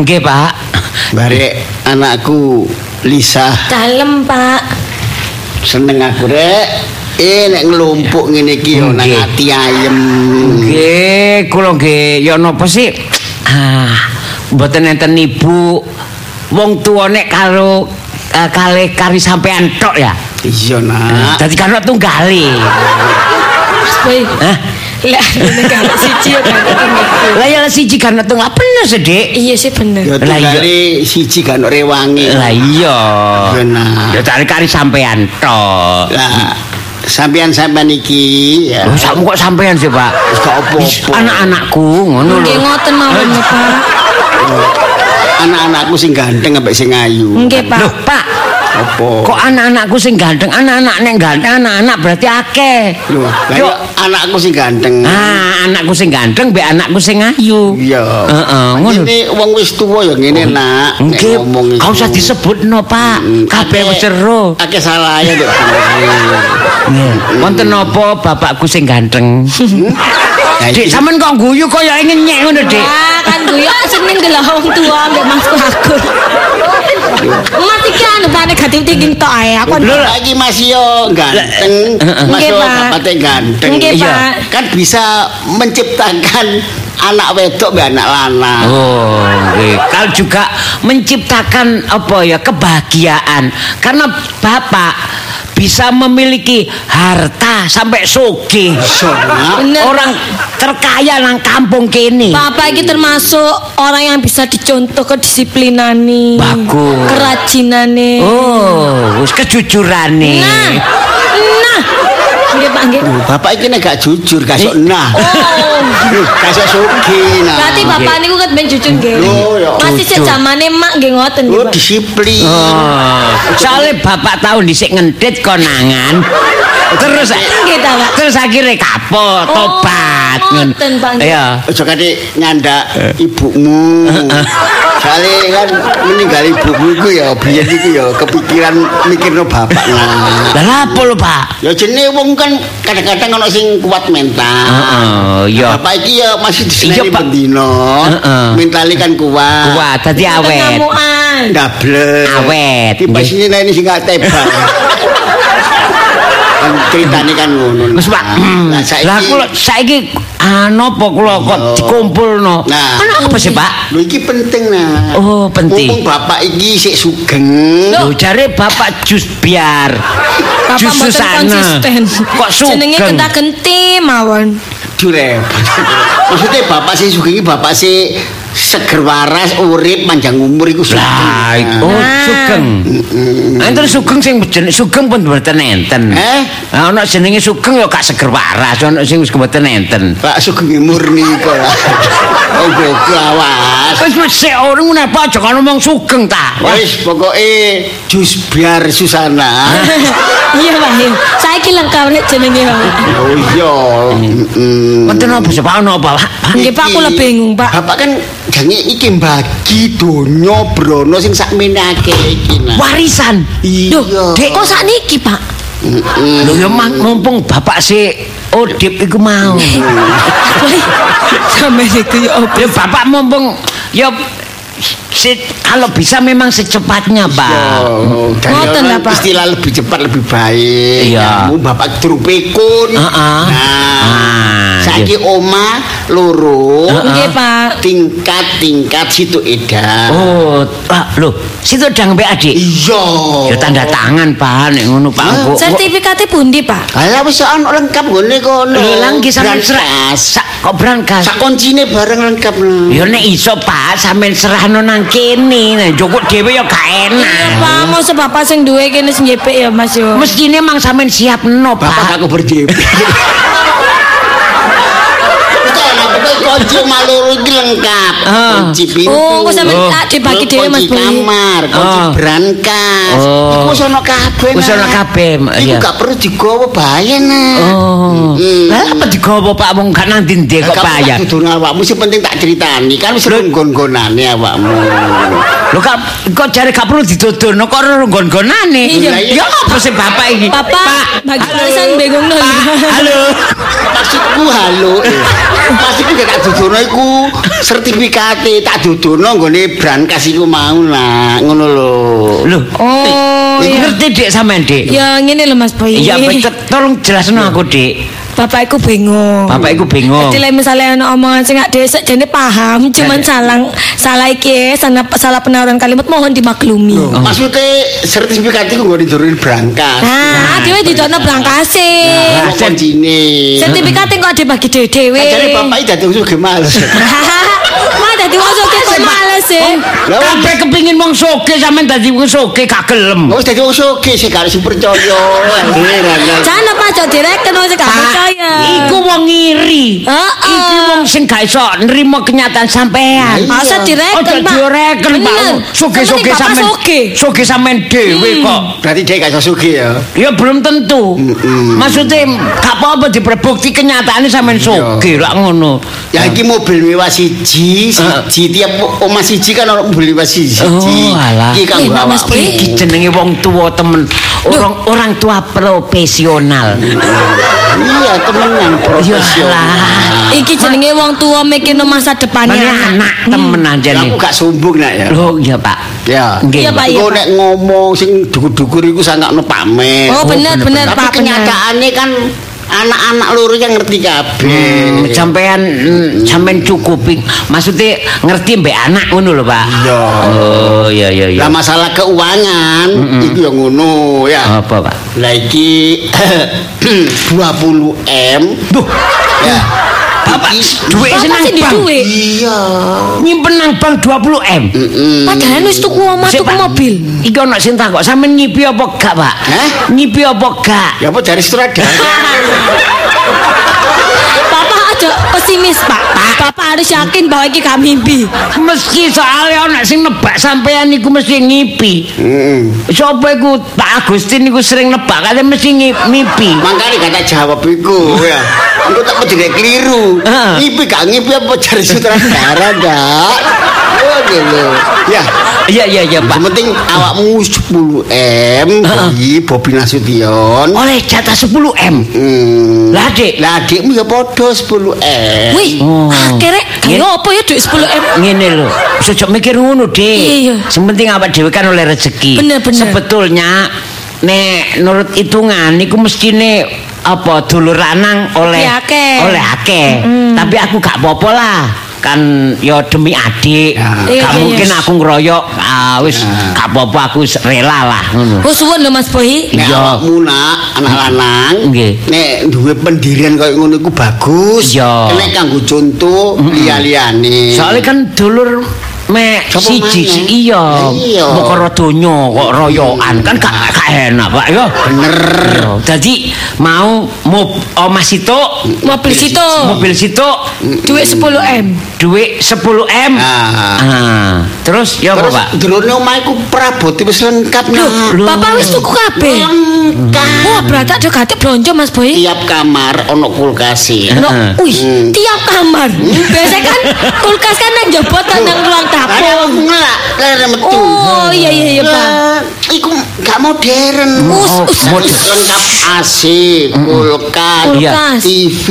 Nggih, Pak. barek anakku Lisa Dalem, Pak. seneng aku rek eh nek ngelumpuk ngene iki yo nang ati ayem Nggih, kula nggih ya napa sih? Ah, mboten enten ibu. Wong tuwa nek karo uh, kalih kari sampean tok ya. iya nak Dadi kan tunggale. Hah? Lah, siji ya kan. Lah ya siji kan tunggal bener sih, Dik. Iya sih bener. ya tunggale siji kan rewangi Lah iya. Benar. Ya cari kari sampean tok. lah sampean-sampean iki ya Loh, sak kok sampean sih, Pak? Gak apa-apa. Anak-anakku ngono Nggih lho. ngoten mawon Pak. anak-anakku sing ganteng ambek sing ayu Nggih, Pak. Loh, Pak, apa kok anak-anakku sing ganteng, anak-anak nek ganteng, anak-anak berarti akeh. Yo. ya anakku sing ganteng Ah, anakku sing ganteng mbek anakku sing ayu. Iya. Heeh, ngono. Ini wong wis tuwa ya ngene nak. Nek Nggih, ngomong iku. gak usah disebutno, Pak. Mm, Kabeh wis seru. Akeh salah ya Dek. Nggih. Wonten napa bapakku sing ganteng? Nah, Dik, iki- sampean kok guyu kaya ngenyek ngono, Dik. Ah, kan gue ya seneng gelem wong tua ambek masku aku. Mas iki anu Pak negatif thinking tok ae. Aku Lho lagi masih yo ganteng, Heeh. Mas Nggih, yo Pak. bapaknya ganteng. Iya. Kan bisa menciptakan anak wedok mbek anak lanang. Oh, nggih. Kal juga menciptakan apa ya kebahagiaan karena bapak bisa memiliki harta sampai. Bener. Orang terkaya nang kampung kene. Bapak iki termasuk orang yang bisa dicontoh kedisiplinane. Bagus. Kerajinane. Oh, wis kejujurane. Nah. Nggih, Pak, nggih. Loh, Bapak iki nek gak jujur, gak sok nah. Oh. Loh, Gak sok sugih nah. Berarti bapak niku kan ben jujur nggih. Ya. Masih Jujur. sejamane mak nggih ngoten nggih, Pak. disiplin. Oh, soalnya bapak tahu dhisik ngendit konangan. Terus Nggih ta, Pak. terus akhirnya kapok, Oh, tobat. ngoten, Pak. Iya. Ojo kate nyandak ibumu. Soalnya kan meninggal ibumu iku ya biyen iku ya kepikiran mikirno bapak. Lah apa lho, Pak? Ya jenenge wong kan kadang-kadang ono sing kuat mental. Heeh, iya. Bapak iki ya masih Pak. bendino. Heeh. Mentali kan kuat. Kuat dadi awet. Ngamukan. Double. Awet, pas nggih. ini sing gak tebal. kan ceritane kan ngono. Wis, Pak. Lah saiki Lah kula saiki ah napa kula kok Iya. dikumpulno? Nah. Ana apa sih, Pak? Lho iki penting nah. Oh, penting. Mumpung bapak iki sik sugeng. Lho jare Bapak jus biar. Bapak Jus mboten konsisten. Kok Jenenge sugeng? genta-genti mawon. Dure. Maksudnya bapak sih sugeng iki bapak sih seger waras urip panjang umur iku sugeng. Lah, oh sugeng. Enten sugeng sing jeneng sugeng pun mboten enten. Eh? Ana jenenge sugeng ya gak seger waras, ana sing wis mboten enten. Pak sugeng murni kok. Oh gokil awas. Wis sik ora ngono apa aja kan ngomong sugeng ta. Wis pokoke jus biar Susana. Iya, Pak. Saiki lengkap nek jenenge, Pak. Oh iya. Wonten apa sih Pak ana apa, Pak? Nggih, Pak, kula bingung, Pak. Bapak kan jange iki bagi donya brono sing sakmene akeh iki nah. Warisan. Iya. Duh, Dek kok sakniki, Pak? Lho ya mang- mumpung bapak si Odip iku mau. Woi, sampe opo? Ya bapak mumpung ya si, kalau bisa memang secepatnya, Pak. Oh, dan Ngoten lah, Pak. Istilah lebih cepat lebih baik. Iya. Kamu bapak durung pikun. Heeh. Nah, Ah, saiki oma loro. Nggih, Pak. Tingkat-tingkat situ edan. Oh, ah, loh, situ dang mbek adik. Iya. Ya tanda tangan, Pak, nek ngono, Pak. Engko- Sertifikatnya pundi, Pak? Alah wis ono lengkap ngene kono. Lho langgi sampean serah. Brankas. Sa- Kok brankas? Sak kuncine bareng lengkap nah. Ya nek iso, Pak, sampean serahno nang kene. Nah, joko dhewe ya gak Iya, enak. Pak, mau bapak sing duwe kene sing jepek ya, Mas yo. Mestine mang sampean siapno, Bapak Pak. aku berjep. Kunci maluru iki lengkap. Ah. Kunci pintu. Oh, kok sampean Oh. tak dibagi dhewe Mas kunci Boy. kamar, kunci Oh. brankas. Oh. Iku wis ono kabeh. Wis ono kabeh, Iku gak perlu digawa bahaya nah. Oh. Lah apa digowo Pak wong gak nang ndi kok bayar. Dudu awakmu sing penting tak critani kan wis nggon-nggonane awakmu. Lho kok kok jare gak perlu didodono kok nggon-gonane. Ya apa sih bapak iki? Bapak, bagi Halo. warisan bingung Halo. Maksudku jaluk. Pas iku gak tak dudono iku sertifikate tak dudono nggone brankas iku mau lah, ngono lho. Loh, Oh, Iku ngerti Dik sampean, Dik? Ya ngene lho Mas Boy. Iya, betul. Tolong jelasno aku, Dik. Bapak iku bingung. Bapak iku bingung. Jadi lek misalnya ana omongan sing gak dhewe sakjane paham, cuman salah salah iki salah, salah penaruhan kalimat mohon dimaklumi. Maksudnya sertifikat iku nggone didurin brankas. Nah, dhewe didono brangkase. Nah, koncine. Sertifikat kok dibagi dhewe-dhewe. Kajane bapak iki dadi usul males. Dadi wong soge kok males e. Lah wong Kabeh kepingin wong soge sampean dadi wong soge gak gelem. wis dadi wong soge sing gak sing percaya. Jangan apa aja direken wong sing gak percaya. Iku wong ngiri. Heeh. Iki wong sing gak iso nrimo kenyataan sampean. Masa direken, Ojo Pak. direken, Pak. Bapak sampean. Soge sampean dhewe kok. Berarti dia gak iso sugih ya. Ya belum tentu. Maksudnya gak apa-apa diperbukti kenyataannya sampean soge lah ngono. Ya iki mobil mewah siji, siji tiap omah siji kan ono mobil mewah siji. Oh, alah. Iki kan Mas. Boy. Iki jenenge wong tua temen. Orang orang tua profesional. Iya, temenan profesional. Iki jenenge wong tua mikirno masa depannya. Anak temen aja Ya, nih. Aku gak sombong nak ya. Loh iya Pak. Ya. Iya, Pak. Pak. nek ngomong sing dukur-dukur iku sangakno pamer. Oh, bener bener Tapi Pak bener. kenyataannya kan anak-anak loro yang ngerti kabeh. Hmm, sampean mm, sampean cukupi maksudnya ngerti mbek anak ngono lho Pak. Iya. Oh iya iya iya. Lah masalah keuangan itu yang ngono ya. Apa Pak? Lah iki 20 M. Duh, Ya. Bapak duit senang sih di bang. Iya. Nyimpen nang bank 20 M. Padahal wis tuku omah tuku mobil. Iki ono sing takok sampean nyipi apa gak, Pak? Hah? Nyipi apa gak? Ya apa dari sutradara? Pesimis, Pak. Bapak harus yakin bahwa iki gak mimpi. Meski soalnya ono sing nebak sampean iku mesti ngipi. Heeh. Sopo iku Pak Agustin iku sering nebak kate mesti ngi- mimpi. Makanya kata jawab iku ya. Engko tak mesti keliru. Ngipi gak ngipi apa dari sutradara dak? Oh gitu. Ya, Iya iya iya Pak. yang penting awakmu 10 M bagi Bobi Nasution. Oleh jatah 10 M. Hmm. Lah Dik, Lah adikmu ya podo 10 M. Wih, Oh. akhirnya kayak apa ya duit 10 M? ngene lho. Sejak mikir ngono, Dik. Iya. Sing penting awak dhewe kan oleh rezeki. Bener, bener. Sebetulnya nek nurut hitungan niku mestine apa dulur lanang oleh akeh. oleh akeh. Tapi aku gak apa-apa lah. Kan ya demi adik. Ya. Gak mungkin aku ngeroyok. Ah wis gak apa-apa aku rela lah ngono. Oh, suwun lho Mas. Nek Iya. nak anak lanang, Nggih. nek duwe pendirian kaya ngono iku bagus. Iya. Nek kanggo contoh liya-liyane. Soalnya kan dulur mek siji si iya. Iya. Karo donya kok royokan kan gak gak enak, Pak ya. bener. Iya. Jadi mau mob omah situ Mobil situ. mobil situ Duit 10 M. duit 10 M. Ah. Ah. Terus ya apa, Terus Pak? drone omah iku prabote wis lengkap nah. Bapak wis tuku kabeh. Lengkap. Wah, berarti ada gati blonjo Mas Boy. Tiap kamar ono kulkas wih, Hmm. tiap kamar. Biasanya kan kulkas kan nang jebot nang ruang Ada dapur. ngelak, lere metu. Oh, iya iya iya, Pak. Iku gak modern. Us, Oh, us, modern. lengkap AC, kulkas, Kulkas. TV,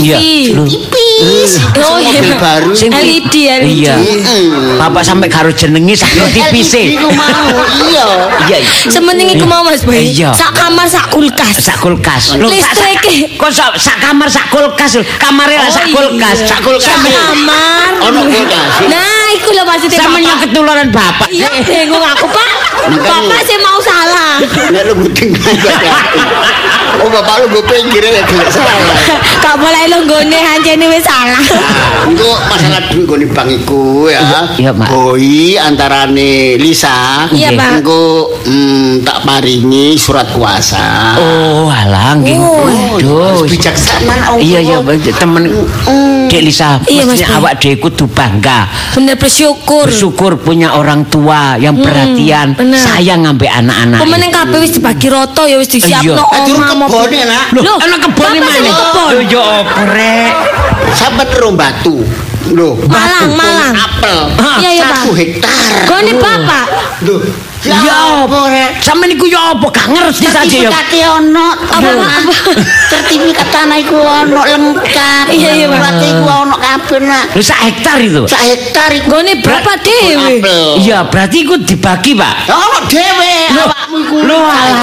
Iya. TV. Tipis. Oh, iya. baru. LED, LED. Iya. Mm-mm. Bapak sampai karo jenenge sak TV LED ku mau, iya. Iya. Sementing iku mau Mas Boy. Iya. Sak kamar sak kulkas. sak kulkas. Listrik. Kok sak, sak kamar sak kulkas. Kamare Oh, sak iya. kulkas. Sak kulkas. Sak kamar. Ono kulkas. Nah, iku lho maksudnya Sama yang Bapak. ketularan bapak. Iya, bingung aku, Pak. Bapak sih mau salah. Nek lu guting Oh bapak lu gue pinggir ya gak salah. Kak boleh lo gone hancene wis salah. Nah, itu masalah duit gue bang iku ya. Iya, Mak. Boy antarane Lisa. Iya, Pak. Engko mm, tak paringi surat kuasa. Oh, alah nggih. Oh, Waduh. bijaksana Allah. Iya iya temen Dek Lisa, Iya, mestinya awak dhewe kudu bangga. Bener bersyukur. Bersyukur punya orang tua yang perhatian, bener. sayang ngambil anak-anak. Pemenang kabeh wis dibagi roto ya wis disiapno omah nak. Loh, anak kebon Bapak mana? Loh, ya apa rek? Sampai terus batu. Loh, Malang, batu, Malang. Apel. Iya, iya, Pak. Satu hektar. Gone Bapak. Loh, Ya apa rek? Sampe niku ya apa gak ngerti saja ya. Sertifikate ono. Apa, Sertifikat tanah iku ono lengkap. Iya, iya, Pak. Berarti iku ono kabeh nak. Lu sak hektar itu. Sak hektar iku. Gone berapa dhewe? Iya, berarti iku dibagi, Pak. Ono dhewe awakmu iku. Lu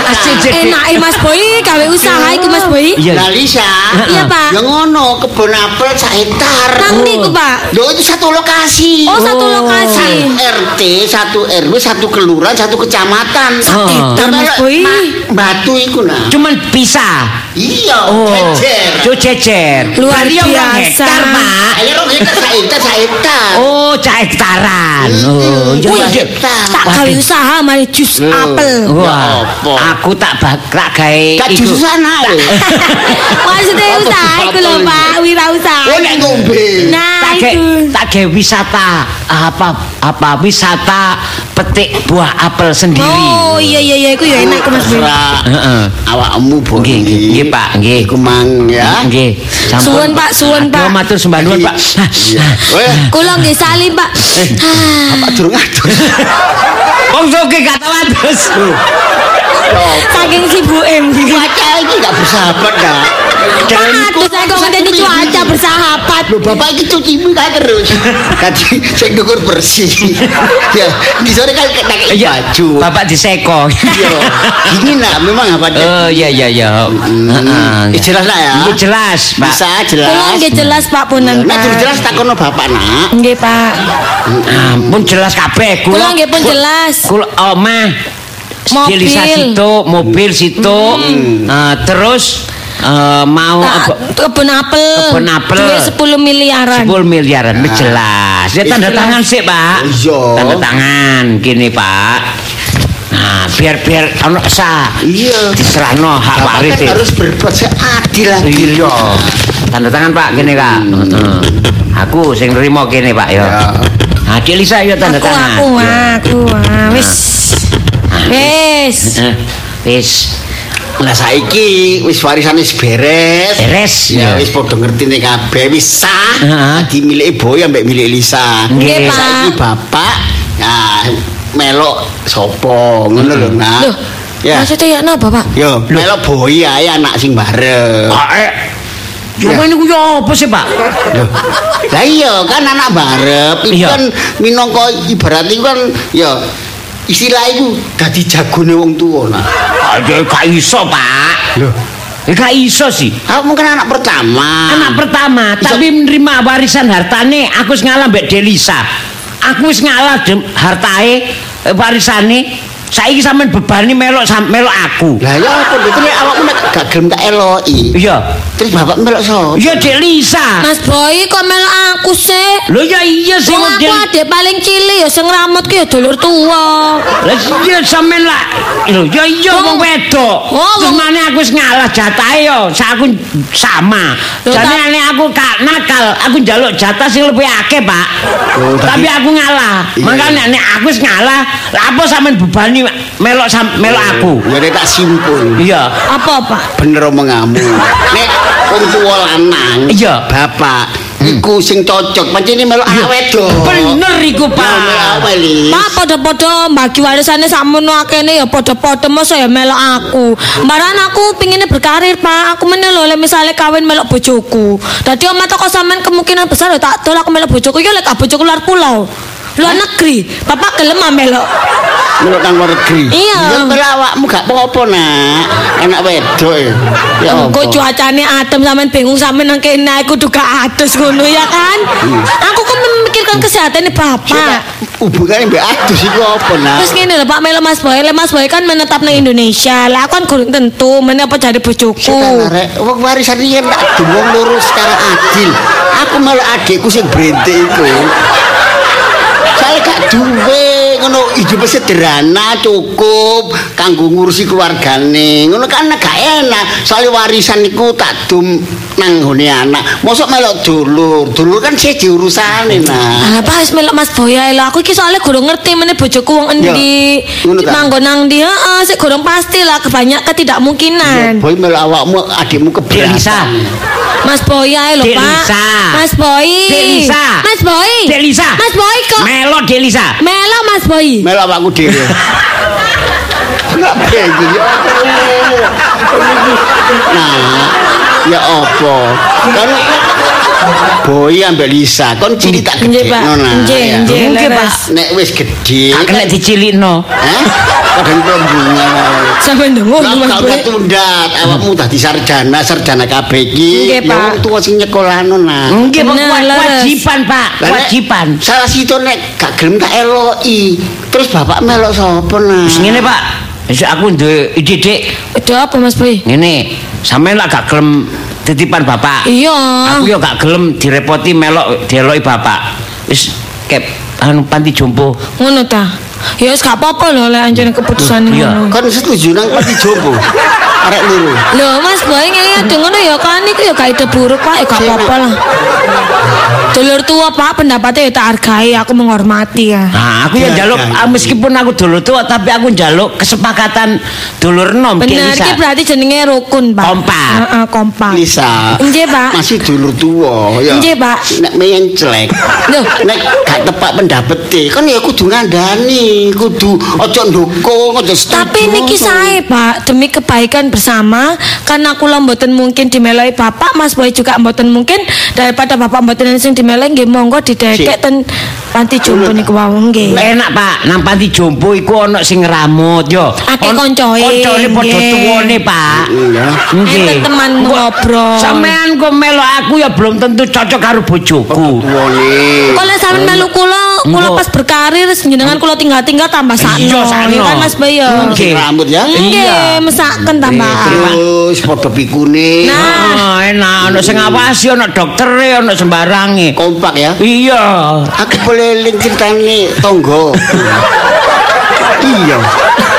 asik Enake Mas Boy gawe usaha iku Mas Boy. Iya. Lah Lisa. Iya, Pak. Ya ngono, kebun apel sak hektar. Nang niku, Pak. Loh itu satu lokasi. Oh, satu lokasi. RT, satu RW, satu kelurahan, satu kecamatan. Oh. Ma- Batu iku nah. Cuman bisa. Iya, Oh. jejer. Cuk jejer. Luar ya biasa. hektar, Pak. Ayo rong hektar, sak hektar, sak hektar. Oh, cak hektaran. Oh, hektar. Tak gawe usaha mari jus apel. Wah, apa? aku tak bak tak gawe iku. sana lho. Maksudnya usaha iku lho? Pak, wira usaha. Oh, nek ngombe. Nah, tak gawe tak gawe wisata apa apa wisata petik buah apel sendiri. Oh, iya iya iya iku ya enak iku Mas Heeh. awakmu boleh. Nggih, nggih, Pak, nggih. Iku mang ya. Nggih. Suwun, Pak, suwun, Pak. Aduh, matur sembah nuwun, Pak. Iya. Kula nggih salim, Pak. Ah, Pak durung adus. Wong soge kata wates. Saking sibuke mriki. Cuaca iki gak bersahabat dah. Aduh, saya kok ngenteni cuaca bersahabat. Lho bapak iki cuci mie kae terus. Tadi sing ndukur bersih. Ya, di sore kan kena Iya, baju. Bapak diseko. Iya. Ini nak memang apa Oh, iya iya iya. Heeh. Eh, jelas lah ya. Iku jelas, Pak. Bisa Kula jelas. nggih jelas Pak Punan. Durung jelas takono bapak nak. Nggih, Pak. Ampun jelas kabeh Kula nggih pun jelas. Kula omah Mobil. Situ, mobil situ. eh, terus eh, mau? Tak kebun apel. Kebun apel. Duit 10 miliaran. 10 miliaran wis jelas. Ya tanda Jelas. tangan sih, Pak. Iya. Tanda tangan gini, Pak. Nah, biar biar ono sah. Iya. Diserahno hak Bapak waris. kan harus berbuat seadil lagi. Iya. Tanda tangan Pak gini Kak. Heeh. Aku sing nrimo kene Pak ya. Ya. Nah, Lisa ya tanda Aku tangan. aku aku ah, wis. Wis. Heeh. Wis Lah saiki wis warisan wis beres. beres Ya ya. wis padha ngertine kabeh wis sah. Heeh. Dadi miliki boy ambek milik Lisa. Nggih, Pak. Saiki bapak nah melok sapa ngono lho nak. Loh. Ya. Maksudnya ya napa, Pak? Yo, melok boy ae anak sing bareng. Kok eh Apa ini ku ya apa sih Pak? Lah iya kan anak barep itu kan minangka ibarat iku kan ya istilah iku dadi jagone wong tuwa nak. Aduh gak iso Pak. Ya gak iso sih. aku mungkin anak pertama. Anak pertama, Iso- tapi menerima warisan hartane aku wis ngalah mbek Delisa. Aku wis ngalah hartae eh, warisane. Saiki sampean bebani melok melok aku. Lah ya apa gitu nek awakmu nek gak gelem tak eloki. Iya. Terus bapak melok so. Ya Delisa. Mas Boy kok melok aku sih? Lho ya iya sih Wong aku adek paling cilik ya sing rambut ki ya dulur tuwa. Lah iya sampean lah. Lho ya iya Wong- wedok. Oh, Terus wong- maneh aku wis ngalah jatahe yo, sak aku sama. Jane ane aku gak nakal, aku njaluk jatah sing lebih akeh, Pak. Oh, Tapi tapi- aku ngalah. Iya. Makanya nek aku wis ngalah, lah apa sampean bebani melok sam melok aku. Ya tak simpul. Iya. Apa, Pak? Bener omonganmu. nek wong tuwa lanang. Iya. Bapak iku sing cocok pancene melok anak wedok. Bener iku, Pak. Pak padha-padha bagi warisane sakmono akene ya padha-padha masa ya melok aku. Mbaran aku pingine berkarir, Pak. Aku meneh lho misale kawin melok bojoku. Dadi omah toko sampean kemungkinan besar ya tak tolak aku melok bojoku ya lek bojoku luar pulau. Luar negeri. Bapak gelem melok. Melok nang luar negeri. Iya. Ya awakmu gak apa-apa nak. Anak wedok ya. Ya? Kok cuacane adem sampean bingung sampean nang kene aku duga adus ngono ya kan? Aku kok memikirkan kesehatan Bapak. Hubungannya mbak adus iku apa nak? Terus ngene lho Pak Melo Mas Boy, Mas Boy kan menetap nang Indonesia. Lah aku kan kurang tentu meneh apa jadi bojoku. Wong warisan iki tak dumong loro secara adil. Aku malah adikku sing brente iku. Saya gak duwe ngono hidup sederhana cukup kanggo ngurusi keluargane. Ngono kan gak enak. Soale warisan iku tak dum nang nggone anak. Mosok melok dulur. Dulur kan sih diurusane nah. Lah Pak wis melok Mas Boy ae lho. Aku iki soalnya kurang ngerti meneh bojoku wong endi. Ya? Manggon nang ndi? Heeh, sik kurang pasti lah kebanyak Ya, ketidakmungkinan. boy melok awakmu adikmu Delisa. keberatan. Mas Boy ae lho Pak. Lisa. Mas Boy. Dek Lisa. Mas Boy. Dek Lisa. Mas Boy kok Melok Delisa. Melo Mas Boy. Melok awakku dhewe. Enggak ya apa. Nah, ya apa? Kan Boy ambek Lisa, kon cilik tak Nggih, gede Pak. nah. Nggih, nggih, leres. Nek wis gede, Tak kena dicilikno. Hah? Kadang kelombongan. Sampe ndongo Lah Mas kau Boy. ketundat, awakmu dadi sarjana, sarjana kabeh iki. Ya Pak. wong tuwa sing nyekolahno nah. Nggih, Pak, kewajiban, Pak. Kewajiban. Salah situ nek gak gelem tak eloki. Terus bapak melok sapa nah? Wis ngene, Pak. Wis aku duwe ide, Dik. Ada apa Mas Boy? Ngene, sampean lak gak gelem titipan bapak. Iya. Aku yo gak gelem direpoti melok dieloki bapak. Wis kep anu panti jompo. Ngono ta. Ya wis gak apa-apa lho lek anjene keputusan Iya. ngono. Kon setuju nang pati jopo. Arek loro. Lho Mas Boy ngene ya ngono ya kan iku ya gak ide buruk Pak, ya gak apa-apa lah. Dulur tua Pak pendapatnya ya tak hargai, aku menghormati ya. Nah, aku ya njaluk iya. ah, meskipun aku dulur tua tapi aku njaluk kesepakatan dulur nom Bener Ki iki berarti jenenge rukun Pak. Kompak. Heeh, kompak. Lisa. Nggih, Pak. Masih dulur tuwa ya. Nggih, Pak. Nek meyen celek. Loh. Nek gak tepak pendapete, kan ya kudu ngandani, kudu aja ndukung, aja setuju. Tapi niki saya Pak demi kebaikan bersama karena kula mboten mungkin dimeloi Bapak Mas Boy juga mboten mungkin daripada Bapak mboten sing dimeloi nggih monggo didekek ten panti jompo niku wau nggih. Enak Pak, nang panti jompo iku ana sing ngramut yo. Akeh On- koncoe, Koncone padha nggih. tuwane, Pak. Iya. Enten teman ngobrol. Sampean kok melok aku ya belum tentu cocok karo bojoku. Tuwane. Kalau sampean melu kula, kula pas berkarir jenengan kula tinggal-tinggal tambah sakno. Iya, sakno. Ya kan Mas Boy ya. Nggih. Rambut ya. Nggih, mesaken tambah. Terus padha pikune. Nah. Ah, enak ana sing ngawasi ana doktere ana sembarange. Kompak ya. Iya. Aku boleh eling ceritane tonggo. iya.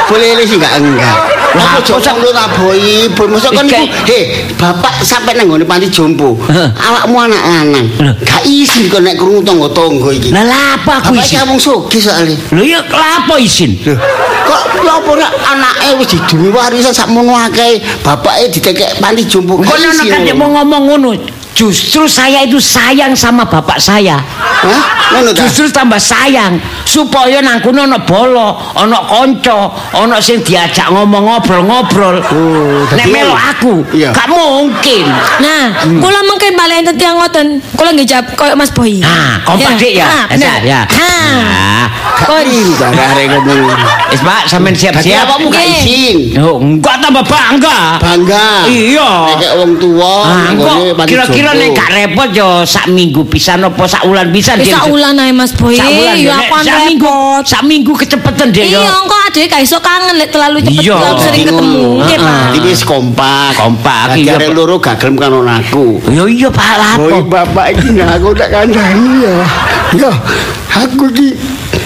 Boleh eling sih enggak enggak. Aku jok lu tabohi, boy mosok kan Ike- iku, he, bapak sampai nang ngone panti jompo. Awakmu anak lanang. Gak izin kok nek krungu tonggo-tonggo iki. Lah apa aku Bapak isin? kamu sugih soalnya. Lho ya lapo isin? Kok lha apa nek anake wis didumi warisan sakmono akeh, bapake ditekek panti jompo. Kok ana kan mau ngomong ngono. Justru saya itu sayang sama bapak saya. Hah? Justru tambah sayang supaya nang kono ana bolo, ana kanca, ana sing diajak ngomong ngobrol-ngobrol. Oh, Nek melo aku, Iya. gak mungkin. Nah, kula mungkin balik enten tiyang ngoten. Kula nggih jawab koyo Mas Boy. Ah, kompak dik ya. Ah, bener. Ya. Ah. Ah. Gak pinter arek ngomong. Wis Pak, sampean siap-siap. awakmu gak Nggih. izin. Oh, enggak tambah bangga. Bangga. Iya. Nek wong tuwa Ah, kira-kira nek gak repot yo sak minggu pisan apa sak wulan pisan Wis sak wulan ae Mas Boy. Sak wulan yo, nek kan sak minggu sak minggu kecepatan deh yo. Iya, engko adek gak iso kangen lek terlalu cepet Iya. terlalu sering ketemu. ngono. Nggih, Pak. Jadi wis kompak. Kompak, iya, arek loro gak gelem karo aku. Yo iya Pak lapo. Boy bapak iki nah aku tak kandhani ya. Ya, aku iki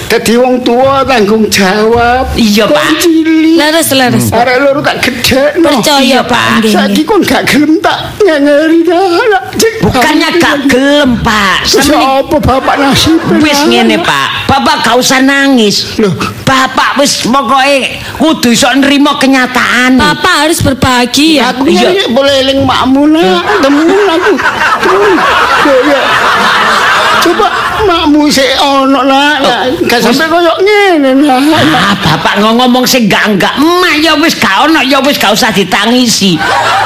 dadi wong tua tanggung jawab. Iya, Pak. Leres leres. Arek loro tak gedhekno. Percaya Iya, Pak. Saiki kon gak gelem tak ngengeri anak. Bukannya gak gelem Pak. Apa bapak nasib? wis ngene Pak. Bapak gak usah nangis. Loh. Bapak wis pokoke kudu iso nrimo kenyataan. Bapak harus berbahagia. Aku Iya. ya boleh eling makmu nak, temen aku. Ya, ya. Coba makmu sik ono nak. Gak sampe koyo ngene. Ah, bapak ngomong sing enggak enggak. Emak ya wis gak ono ya wis gak usah ditangisi.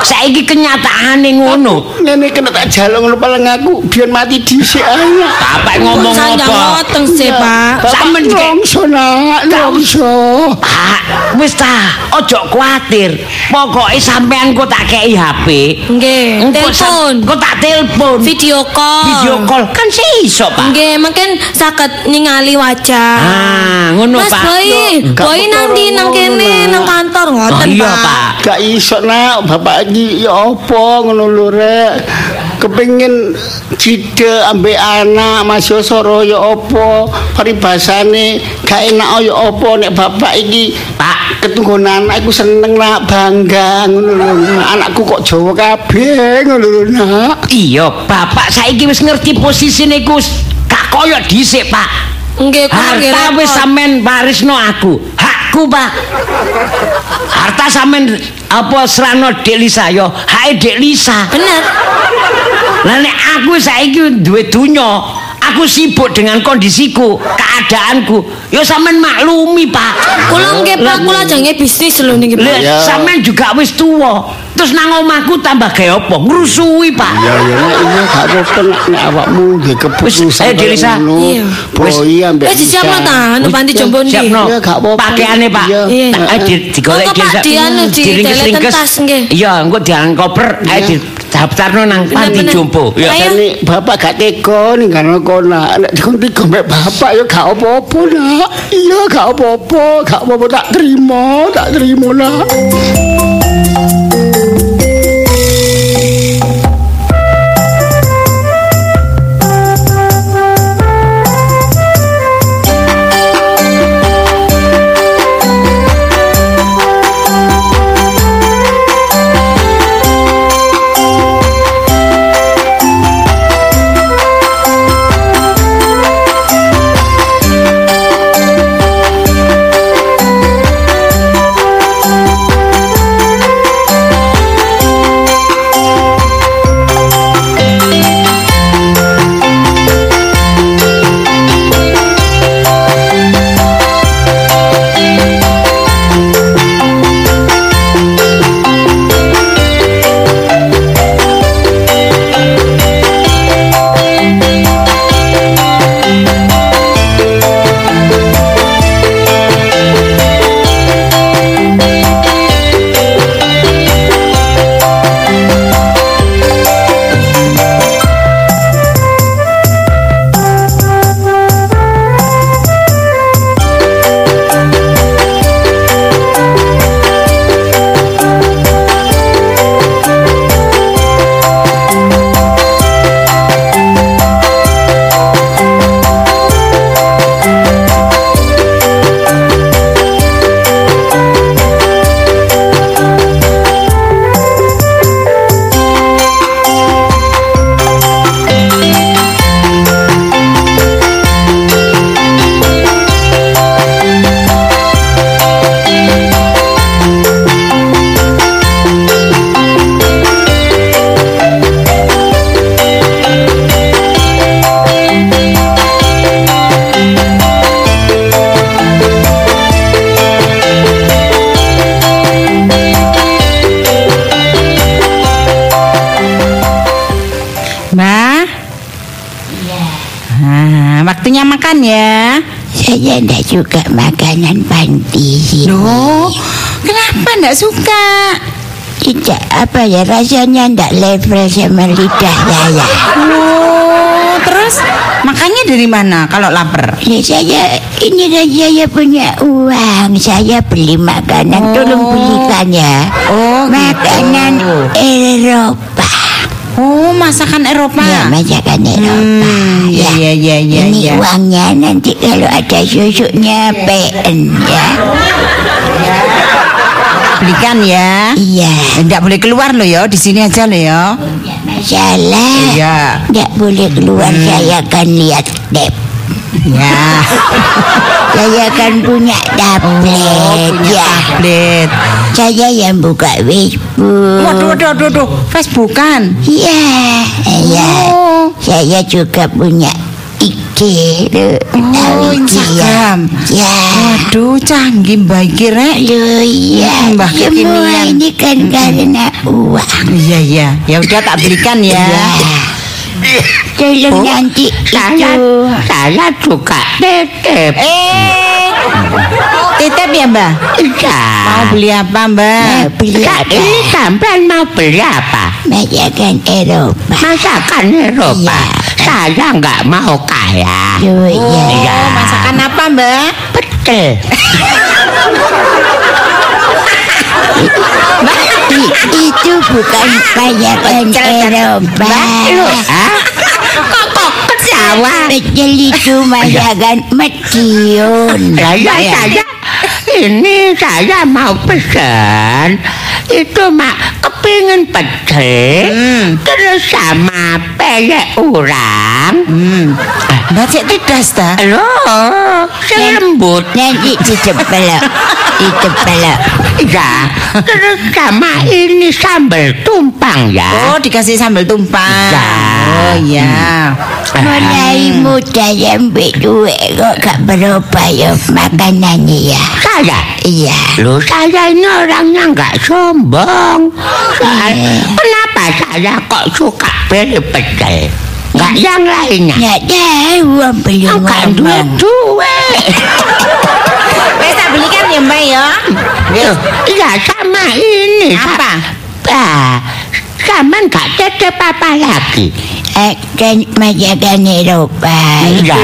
Saiki kenyataane ngono. Ngene kena tak jaluk ngono paling aku biar mati dhisik ae. Bapak ngomong apa? ngoteng sih, Pak. Sampeyan iki- longso nak, longso. Pak, wis ta, ojo kuatir. Pokoke sampean kok tak kei HP. Nggih, telepon. Kok tak telepon. Video call. Video call kan sih iso, Pak. Nggih, mungkin saged ningali wajah. Ah, ngono, Mas Pak. Boy, Gak Boy perkara nanti nang kene nang kantor ngoten, Oh, iya, Pak. Pak. Gak iso nak, bapak iki ya apa ngono lho rek. Kepengin cide ambek anak Mas Yosoro ya apa paribasane gak enak ya apa nek bapak iki Pak, ketunggon anak iku seneng nak bangga ngono lho Nak. anakku kok Jawa kabeh ngono lho nak iya, Bapak saiki wis ngerti posisine Gus. Gak koyo dhisik, Pak. Nggih, Harta wis sampean warisno aku. Hakku, Pak. Harta sampean apa serano Dek Lisa yo, hake Dek Lisa. Bener. Lah nek aku saiki duwe donya, aku sibuk dengan kondisiku, keadaanku. Ya sampean maklumi, Pak. Kula nggih Pak, kula jange bisnis lho niki Pak. Lah sampean juga wis tuwa. Terus nang omahku tambah gawe apa? Ngrusui, Pak. Ya ya nek iya gak apa-apa nek awakmu nggih keputusan. Wis, ayo, Delisa. Iya. Ambek. Eh disiapno ta anu panti jombo ndi? Siapno. Iya. Pakaiane, Pak. Iya. Iya. Ayo di digolek di diringkes-ringkes. deleten tas, nggih. Iya, engko diang koper, ayo di daftarno nang panti jombo. Ya. Nek bapak gak tega ninggalno kono. Nek dikon tega mek bapak ya gak apa-apa, Nak. Iya, gak apa-apa, gak apa-apa tak terima, tak terima, Nak. Ya rasanya tidak level sama lidah saya. Oh, terus makannya dari mana kalau lapar? Ini saya ini dah saya punya uang. Saya beli makanan. Tolong Oh. belikan ya. Oh, Makanan gitu. Eropa. Oh, masakan Eropa. Ya, masakan Eropa. Hmm, ya, ya, ya, ya, Ini ya. uangnya nanti kalau ada susunya PN ya. Belikan ya. Iya. Enggak boleh keluar loh ya, di sini aja loh ya. Tidak masalah. Iya. Tidak boleh keluar saya akan lihat dep. Ya. Saya kan punya tablet punya ya. tablet. Saya yang buka Facebook. Waduh, waduh, waduh, waduh. Facebookan. Iya, iya. Oh. Saya juga punya IG. Oh, ya? Instagram. Ya. Waduh, canggih baik Rek. Loh iya, Hmm, Mbah semua kekinian. ini kan karena uang. Iya, iya. Ya udah tak belikan ya. Ya. Tolong nanti Saya itu. saya juga titip. Eh, titip ya Mbak? Iya. Mau beli apa Mbak? Mau beli apa? Ini sampean mau beli apa? Masakan Eropa. Masakan Eropa. Iya. Saya nggak mau kaya. Loh iya. Iya. Oh, masakan apa Mbak? Betul. I- itu bukan masakan Eropa. Kok kok ketawa? Betul itu masakan Madiun. Saya saya ini saya mau pesan itu mak kepingin pecel terus sama peyek urang Hmm. Mbak cek tedas ta? loh lembut Nanti dicepelok. Dicepelok. ya terus sama ini sambal tumpang ya Oh, dikasih sambal tumpang. Ya. Oh iya. Mulai muda sampai tua kok gak berubah ya makanannya ya. Saya? Iya. Loh saya ini orangnya nggak sombong. Soal- kenapa saya kok suka beli pecel? Nggak yang lainnya. Nggak tahu om belum Enggak duit ngomong. duit. Wes tak belikan ya Mbak ya. Iya sama ini. Apa? Ah, sama nggak tetep apa lagi. Akan masakan Eropa. Iya.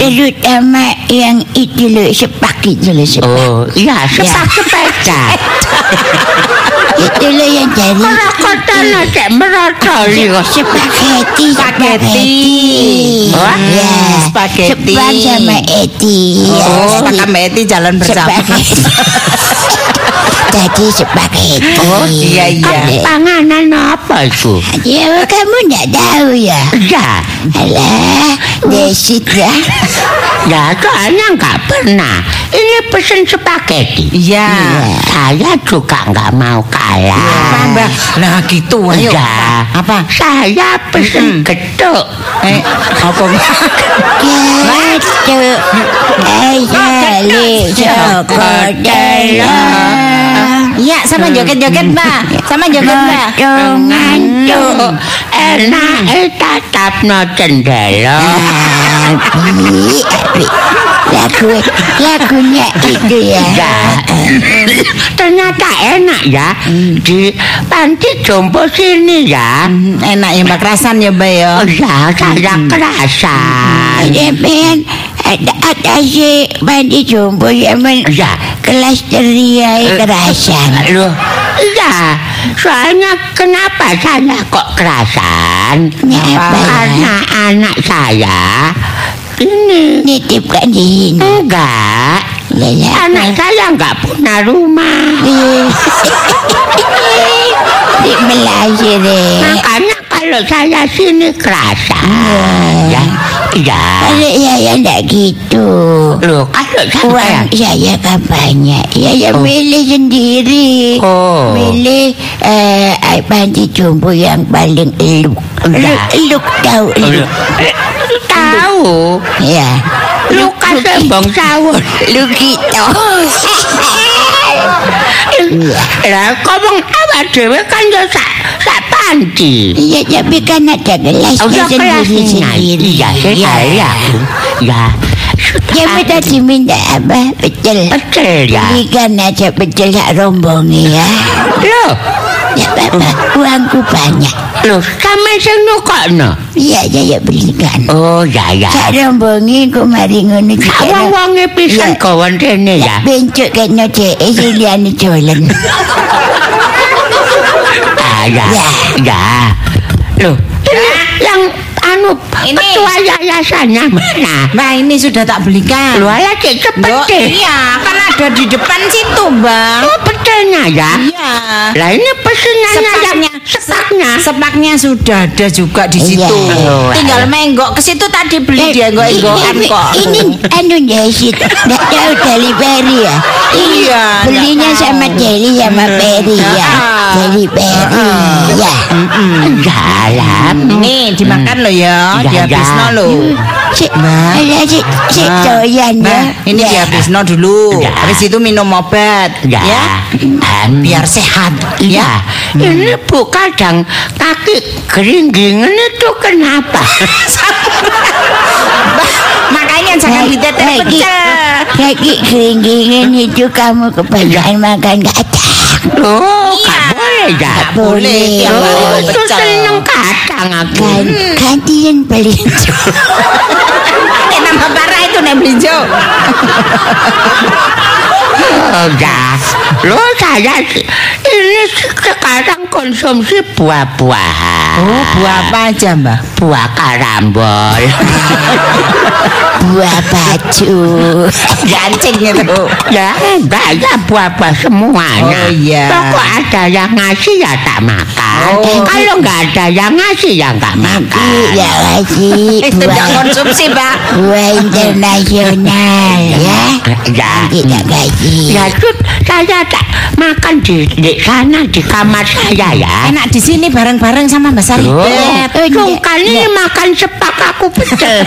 Terutama yang itu loh sepak itu sepak. Oh, iya sepak sepeda. Itu loh yang dari Merokotan aja merotoli kok. Spaghetti, spaghetti. Wah, Ya, spaghetti. Sepak sama Eti. Ya, Oh, jadi Pak Mbak jalan bersama. Jadi spaghetti. Oh, iya, iya. Kamu- Panganan apa itu? Ya, kamu enggak tahu ya? Ya, Alah, desit ya. ya soalnya nggak pernah. Ini pesen spaghetti. Iya. Saya juga nggak mau kalah. Mbak? Nah gitu ayo. Ya, Apa? Saya pesen getuk. Eh, apa? Gitu. Asale sokodelo. Iya, sama joget-joget Mbak. Sama joget Mbak. Dengan Tuh, enak tatap no cendelo. Abi, abi. Lagu, lagunya itu ya. Ya, ternyata enak ya di panti jompo sini ya. Hmm, Enak ya Mbak kerasan ya Mbak ya. Oh ya, saya kerasan. Ada ben, ada ada si mandi jumbo ya men. Ya, Kelas ceria kerasan. Loh, iya. Soalnya kenapa saya kok kerasan? Kenapa? Karena anak saya ini Nitip kan di sini. enggak. Ya, ya. Anak saya enggak punya rumah. Di Malaysia deh. Makanya kalau saya sini kerasan. Ya, iya. Kalau ya ya enggak gitu. Loh, kalau Uang saya saya kan banyak. Ya ya Oh. milih sendiri. Oh. Milih eh air panti jumbo yang paling eluk. Ya. Eluk, eluk tahu eluk. tahu Ya. Lukas Sembong Sawur. Lu gitu. Lah ngomong awak dhewe kan ya sak sak panci. Iya tapi kan ada gelasnya Oh, ya sendiri sendiri. Iya, saya ya. Ya. Ya minta diminta apa? Pecel. Pecel ya. Belikan aja pecel sak rombong ya. Loh, Ya bapak, uangku banyak. loh sampe sing nukokno. Iya, ya ya belikan. Oh, ya ya. Sak rombongi ku mari ngono iki. Wong-wonge pisan Ya. kawan rene ya. Bencuk kena cek siliane dolen. Ah, ya. Ya. Ya. Loh, ini yang anu Ini. ketua yayasannya mana? Mbak ini sudah tak belikan. Lu aja cek cepet Loh, deh. iya, kan ada di depan situ, Bang. Oh, pecelnya ya. Iya. Lah ini pesenannya Sepaknya, sepaknya. sepaknya sudah ada juga di Iya. situ. Oh, Tinggal menggok ke situ tadi beli dia enggok-enggokan ini, kok. ini anu Desit, nggak tahu dari Peri ya? Iya, belinya tahu. sama Deli sama Peri ya. Ah. Dari Peri ya. Dalam. Nih dimakan lo ya, Iya, dihabisno iya. Lo. Si, ada si, si doyan ya. Ini Ya. dihabisno dulu. Ya. Habis itu minum obat, Ya. ya. Biar sehat, Ya, ya. ini bu kadang kaki keringgingan itu kenapa? Makanya jangan ditetek pecel. Kaki keringgingan itu kamu kebanyakan makan kacang. Loh, Iya. Gak boleh Oh, pecel. seneng kacang aku. Gantian belinjo. Nek nambah parah itu nek belinjo. Oh, ya. Loh, saya sih- ini sekarang konsumsi buah-buahan. Oh, buah apa aja, Mbak? Buah karambol. Buah baju. Gancing itu. ya, enggak ya buah-buah semuanya. Oh, iya. Pokok ada yang ngasih ya tak makan. Oh. Kalau nggak ada yang ngasih ya nggak makan. Ya kasih Itu buah tidak konsumsi, Mbak. buah internasional ya. Ya. Tak gaji. Ya, Sud, saya tak makan di, di sana di kamar saya ya. Enak di sini bareng-bareng sama Mbak Saribet. Oh, ini makan sepak aku pecel.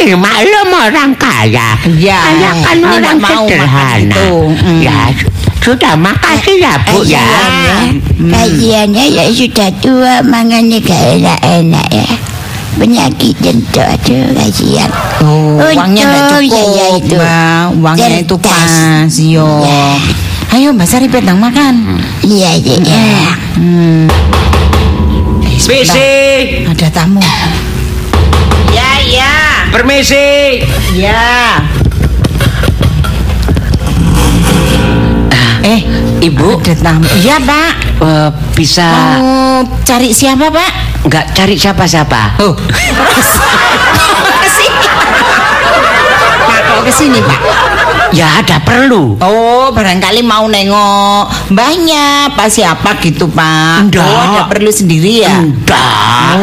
eh, maklum orang kaya. Ya, Saya kan ini orang mau makan sederhana. itu. Mm. Ya, su- sudah makasih ya Bu ya. Kasihan ya. Kasihannya ya sudah tua mangannya gak enak-enak ya. Penyakit jantung aduh kasihan. Oh, uangnya nggak Untung cukup, saya itu Mbak. Uangnya itu cerdas. pas, yo. Ya. Ayo Mbak Saribet nang makan. Iya iya iya. Hmm. Eh. Permisi, Ada tamu. Ya, ya. permisi. Ya. Eh, Ibu, ada tamu. Iya, Pak. eh, bisa Mau cari siapa, Pak? Nggak cari siapa-siapa? Oh. ke sini. Pak, kok ke sini, Pak? Ya ada perlu. Oh, barangkali mau nengok mbahnya, Pak siapa gitu, Pak? Enggak. Oh, ada perlu sendiri ya? Enggak.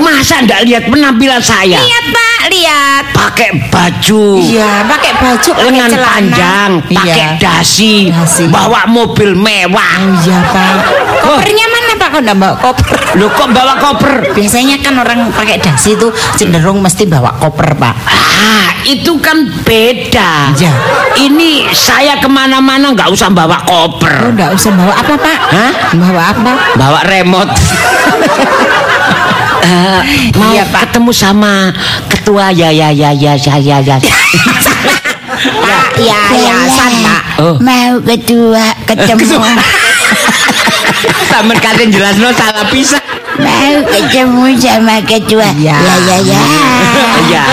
Masa enggak lihat penampilan saya? Lihat, Pak, lihat. Pakai baju. Iya, pakai baju, lengan celana. panjang, pakai Iya. dasi, Dasi. bawa mobil mewah. Iya, Pak. Kopernya Kok enggak bawa koper? Lo kok bawa koper? Biasanya kan orang pakai dasi itu cenderung mesti bawa koper, Pak. Ah, itu kan beda. Iya. Ini saya ke mana-mana nggak usah bawa Oh, koper, enggak usah bawa apa, Pak? Hah? Bawa apa? bawa remote. Eh, mau Iya, Pak. ketemu sama ketua ya ya ya ya ya ya ya. Pak, ya, ya, san, Pak. Oh. Mau kedua ketemu. Taman kalian jelas no salah pisah. Mau ketemu sama ketua. Iya. Ya ya ya. Ya,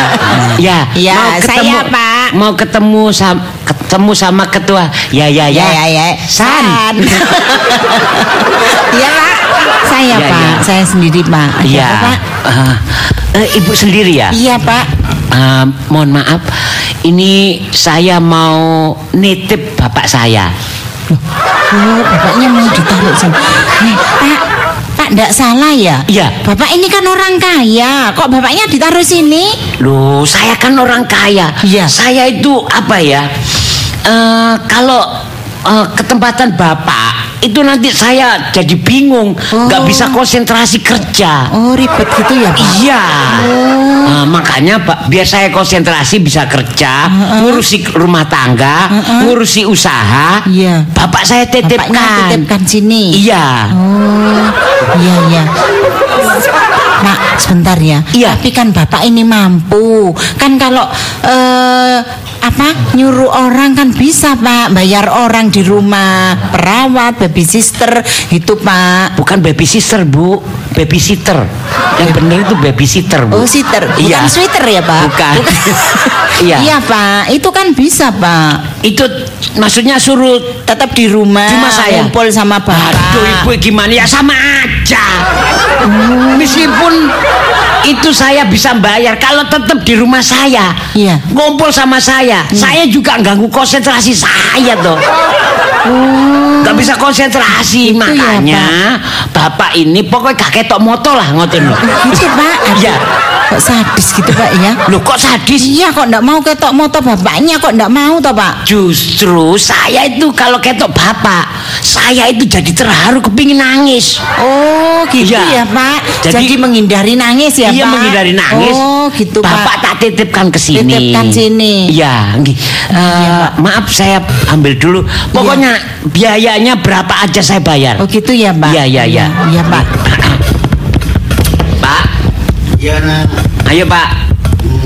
ya, Ya, mau ketemu, saya, Pak. Mau ketemu sama ketemu sama ketua. Ya, ya, ya, Ya, ya, ya. San. Iya, Pak. Saya, Ya, Pak. ya. Saya sendiri, Pak. Ada Iya. apa, Pak? Eh, eh, ibu sendiri ya? Iya, Pak. Eh, mohon maaf, ini saya mau nitip bapak saya. Oh, bapaknya mau ditaruh sini. Eh, Pak, Pak enggak salah ya? Iya. Bapak ini kan orang kaya. Kok bapaknya ditaruh sini? Loh, saya kan orang kaya. Iya. Saya itu apa ya? Eh, kalau eh, ketempatan bapak itu nanti saya jadi bingung, nggak Oh. bisa konsentrasi kerja. Oh, ribet gitu ya, Pak? Iya. Nah, makanya Pak, biar saya konsentrasi bisa kerja, ngurusi rumah tangga, ngurusi usaha. Iya. Bapak saya Bapaknya titipkan. titipkan sini. Iya. Oh, iya iya. Mak, sebentar ya. Iya. Tapi kan bapak ini mampu. Kan kalau eh apa nyuruh orang kan bisa pak bayar orang di rumah perawat baby sister itu pak Bukan baby sister, Bu. Baby sitter. Yang benar itu baby sitter, Bu. oh sitter bukan Iya. sweater ya pak Bukan. Iya. iya pak itu kan bisa pak Itu maksudnya suruh tetap di rumah rumah saya? kumpul sama bapak Aduh ibu gimana ya sama aja Meskipun itu saya bisa bayar Kalau tetap di rumah saya Iya. Ngumpul sama saya Saya juga ganggu konsentrasi saya toh Gak bisa konsentrasi Gitu ya, Makanya Bapak ini pokoknya gak ketok moto lah ngoten loh gitu pak Iya. kok sadis gitu pak ya Loh kok sadis Iya kok ndak mau ketok motor bapaknya kok ndak mau toh pak? Justru saya itu kalau ketok bapak Saya itu jadi terharu kepingin nangis Oh gitu Iya. ya pak. Jadi- Jadi, menghindari nangis ya Iya pak? menghindari nangis. Oh gitu Bapak pak. tak titipkan ke sini. Titipkan sini. Iya, nggih. Eh, maaf saya ambil dulu. Pokoknya biayanya berapa aja saya bayar. Oh gitu ya pak? Iya, iya, iya. Iya pak. Pak, Ya nah. ayo Pak.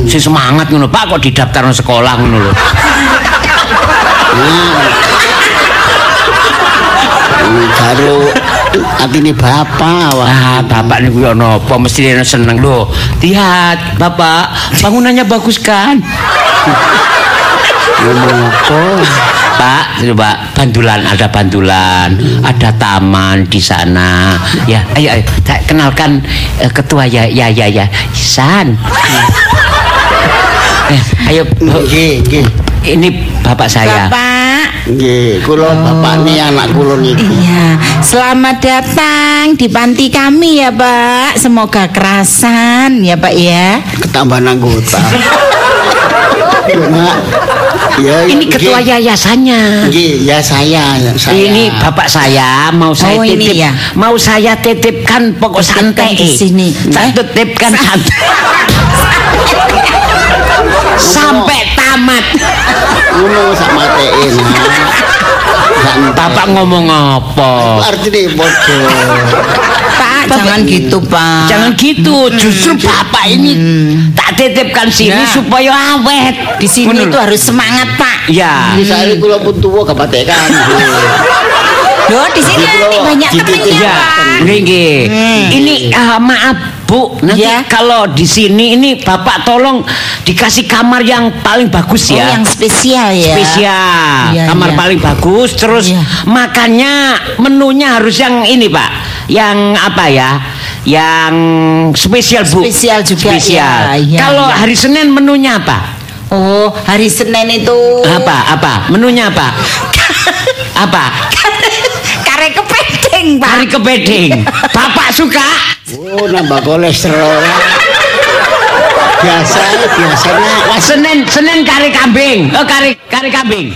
Si semangat ngono, Pak kok didaftar sekolah ngono lho. Karo atine bapak wah. Ah, Bapak niku yo napa mesti seneng lho. Lihat, Bapak, bangunannya bagus kan? Ngomong apa? Pak, coba bandulan ada bandulan, ada taman di sana. Ya, ayo, ayo saya kenalkan eh, ketua ya, ya, ya, ya, San. Eh, ayo, Bu. Nggih, nggih. ini bapak saya. Bapak. Nggih, kula bapak ni anak kula niku. Iya, selamat datang di panti kami ya Pak. Semoga kerasan ya Pak ya. Ketambahan anggota. Ya, Ini ya, ketua yayasannya. Nggih, ya saya, ya saya. Ini bapak saya mau saya Oh, ini titip, ya. mau saya titipkan pokok santai di sini. Eh? titipkan santai. Sampai tamat. Ngono sak matein. Bapak ngomong apa? artine padha. Pak, jangan gitu, Pak. Jangan gitu, justru bapak ini tak titipkan sini Ya. supaya awet. Di sini itu harus semangat, Pak. Ya. Iki saiki kula pun tuwa gak patekan. Loh, di sini Gitu nanti banyak gitu, temennya, Ya, Pak. Ini ah, maaf Bu, nanti Ya. kalau di sini ini Bapak tolong dikasih kamar yang paling bagus Oh, ya. yang spesial ya. Spesial, Iya, kamar iya. paling bagus. Terus Iya. makannya menunya harus yang ini Pak, yang apa ya? Yang spesial Bu. Spesial juga, Spesial. iya, iya, kalau iya. hari Senin menunya apa? Oh, hari Senin itu Apa? Apa? Menunya apa? apa? kare kepiting, Pak. Kari kepiting. Bapak suka? Oh, nambah kolesterol. Biasa, biasanya Senin Senin kari kambing. Oh kari kari kambing.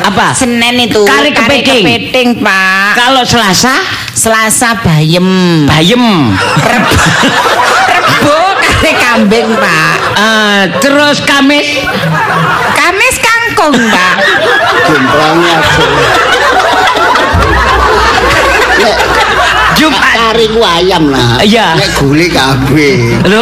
Apa? Senin itu Kari kepiting. kepiting, Pak. Kalau Selasa Selasa bayem. bayem. Rebo kare kambing, Pak. Eh, terus Kamis Kamis kangkung, Pak. jumplangnya Jumat. kari ku ayam lah. Iya. Nek gule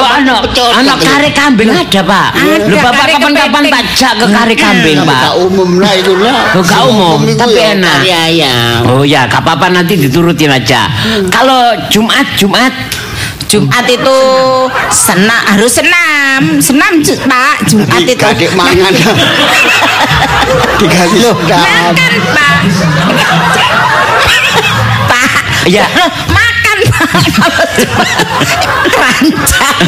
ano Pecocok ano itu. kari kambing ada pak. Lo bapak kapan-kapan tak jak ke kari kambing pak. Gak umum lah itu lah. Oh, gak umum, tapi ya enak. Kari ayam. Oh ya, gak apa-apa nanti diturutin aja. Kalau Jumat Jumat Jumat itu senam harus senam, senam Pak. Jumat itu Dikadek mangan. Dikasih makan Pak. Pak. Iya. Keranjang.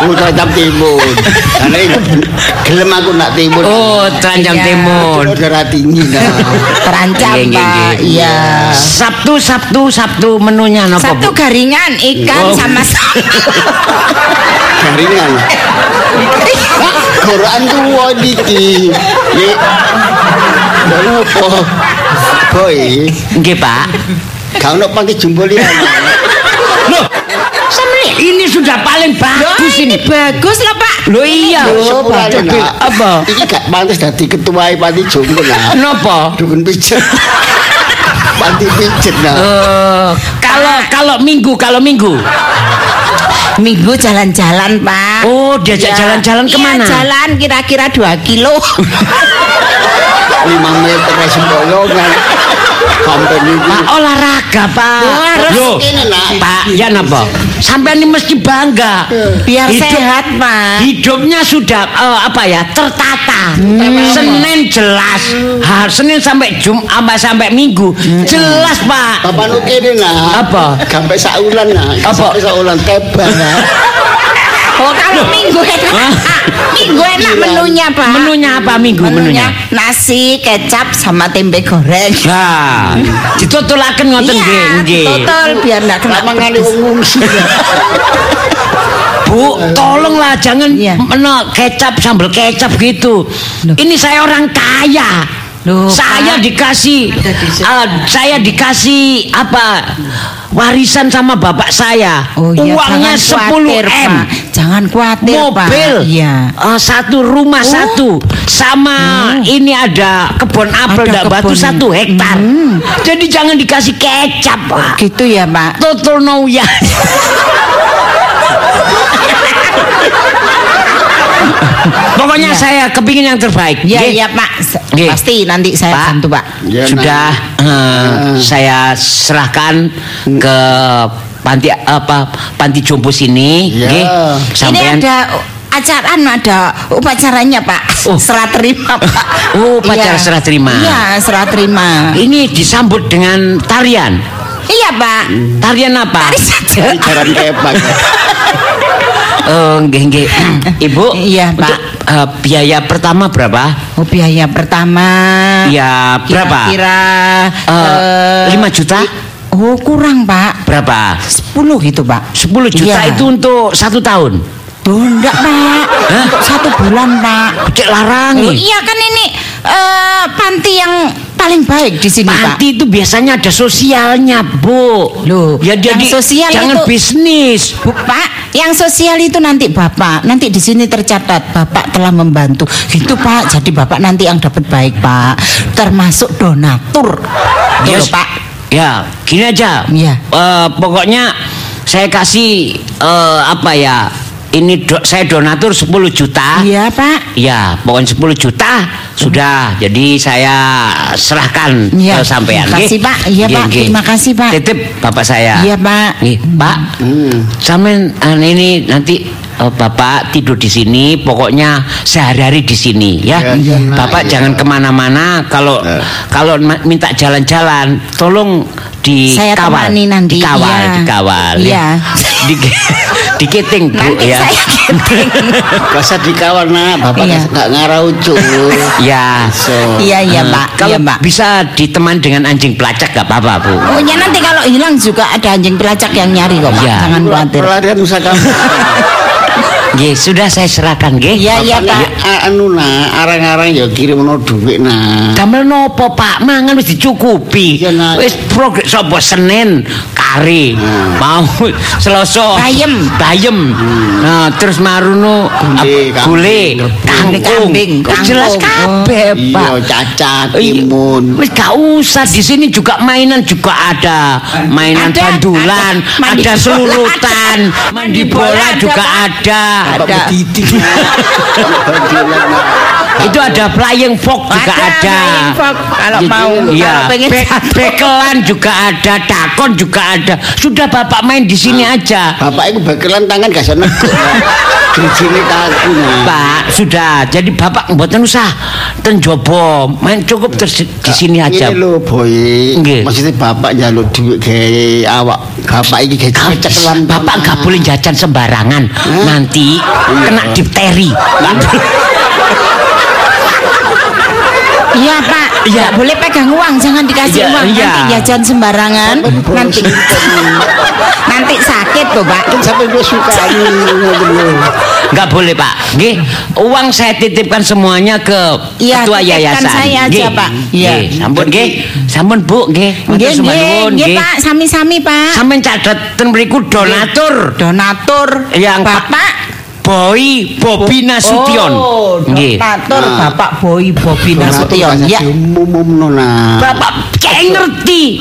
Oh, tetap timun. Karena itu gelem aku nak timun. Oh, telanjang Iya. timun. Gula darah tinggi nah. Terancam Nggih, nggih, Pak. nggih. Iya. Sabtu Sabtu Sabtu menunya apa Satu Bu? garingan ikan Oh. sama Garingan. Quran tuwa niki. Ye. Apa? Boy, Nggih, Pak. Kau nak pakai jumbo liana. Loh, sampe ini sudah paling bagus ini. bagus lah Pak. Loh iya. Oh, Tapi apa? Iki gak pantas dadi ketua panti jumbo lah. Napa? Dukun pijet. Panti pijet nah. Eh, kalau kalau minggu kalau minggu. Minggu jalan-jalan Pak. Oh, diajak Iya. jalan-jalan Iya, kemana? jalan kira-kira 2 kilo. 5 meter sembolongan. Sampai niku. Pak olahraga, Pak. harus ini. Pak, ya napa? Sampai ini mesti bangga. Biar Hidup- sehat Pak. Hidupnya sudah eh, apa ya tertata. Senin jelas, ha, Senin sampai Jumat sampai sampai Minggu jelas Pak. Bapak nu kene nah. Apa? Sampai saulan nah. Apa? Sampai saulan tebal nah. Oh kalau minggu enak. Hah? minggu enak menunya Pak. Menunya apa minggu menunya? nasi, kecap sama tempe goreng. Nah, ditutulaken ngoten nggih, nggih. total biar enggak kena ngungsi. Bu, tolonglah jangan meno kecap sambal kecap gitu. Ini saya orang kaya. Loh, saya Pak. dikasih eh, saya dikasih apa? Warisan sama bapak saya. Oh iya, Uangnya jangan 10 khawatir, M. Pak. Jangan khawatir, mobil Pak. Iya. eh, satu rumah satu sama ini ada kebun apel Ada batu satu hektar jadi jangan dikasih kecap pak Gitu ya, Pak. total no ya pokoknya saya kepingin yang terbaik Iya, iya, Pak. Nggih. Pasti nanti saya Pak. bantu, Pak. Ya, sudah eh, saya serahkan ke panti apa panti jompo sini Ya. nggih. Ini ada acara ada upacaranya, Pak. Oh. Serah terima, Pak. Oh, upacara Iya. serah terima. Iya, serah terima. Ini disambut dengan tarian. Iya, Pak. Tarian apa? Tari saja. Jaran kepak. Oh, nggih nggih. Ibu, Iya, Pak. untuk, eh, biaya pertama berapa? Oh, biaya pertama. Ya, berapa? Kira-kira Eh, eh, 5 juta? Oh, kurang, Pak. Berapa? 10 gitu, Pak. 10 juta Iya. itu untuk satu tahun. Dondak, Pak. Untuk satu bulan, Pak. Cek larang. Loh, iya kan ini eh, panti yang paling baik di sini, Pak. Panti itu biasanya ada sosialnya, Bu. Loh, ya jadi sosial jangan itu- bisnis. Bu, Pak, yang sosial itu nanti Bapak, nanti di sini tercatat Bapak telah membantu. Gitu Pak, jadi Bapak nanti yang dapat baik Pak, termasuk donatur. Ya, loh, Pak. Ya, gini aja. Iya. Eh, pokoknya saya kasih eh, apa ya? Ini do- saya donatur 10 juta. Iya Pak. Ya, pokoknya 10 juta sudah. Jadi saya serahkan Iya. ke sampean. Terima kasih. Pak. Iya, Pak. Terima kasih, Pak. Titip bapak saya. Iya Pak. Nih, Pak. Sampean eh, ini nanti eh, Bapak tidur di sini, pokoknya sehari-hari di sini ya. Ya, Nak, Bapak iya. jangan ke mana-mana. Kalau Ya. kalau minta jalan-jalan, tolong Saya dikawal, temani nanti, dikawal, iya. dikawal. Iya. Di, diketing bu Nanti ya. saya keting. Usah dikawal nak, bapak Iya. nggak ngarau cu. Ya. So, Iya iya Eh, Pak. Kalau iya, Pak. bisa ditemani dengan anjing pelacak gak apa-apa bu. Oh ya nanti kalau hilang juga ada anjing pelacak yang nyari kok Pak. Iya. Jangan khawatir. pelarian usaha kamu. Nggih, sudah saya serahkan nggih. Iya iya Pak. anu nak, arang-arang ya kirim no duit nak. Damel nopo Pak? Mangan wis dicukupi. Nak. Wis progres sapa Senin kari. Hmm. Mau Selasa Bayem. Bayem. Nah, terus maruno Gule, kambing. jelas kangkung. kabeh, Iya, Pak. cacat, Iya. timun. Wis gak usah di sini juga mainan juga ada. Mainan Ada, bandulan, ada. Ada bola selurutan, ada. mandi bola ada, juga ada. Ada. nak. Itu ada flying fox juga ada. flying fox, kalau Jadi, mau Iya. kalau pengen Be- bekelan juga ada, dakon juga ada. Sudah Bapak main di sini aja. Bapak itu bekelan tangan gak neguk. Gerijine kaku nak. Pak, sudah. Jadi Bapak mboten usah ten jobo. Main cukup terus di di sini aja. Ini lho boy. Nggih. Maksudnya bapak jaluk duit ke awak. Bapak ini kayak cekelan. Bapak nggak boleh jajan sembarangan. Nanti kena difteri. Iya Pak. Iya boleh pegang uang, jangan dikasih Iya, uang. iya. Nanti jajan sembarangan. Nanti nanti sakit tuh Pak. Kan sampai gue suka Nggak boleh Pak. Nggih, uang saya titipkan semuanya ke Iya, ketua titipkan yayasan. saya aja. Pak. Iya. Nggih, sampun nggih. Sampun Bu, nggih. Matur Nggih nggih nuwun, nggih nggih. Pak, sami-sami Pak. Sampeyan catet ten mriku donatur Donatur yang Bapak Boy Bobi Nasution. Oh, Nggih. donatur Nah. Bapak Boy Bobi Nasution. Ya. Umum nona. Bapak kayak ngerti.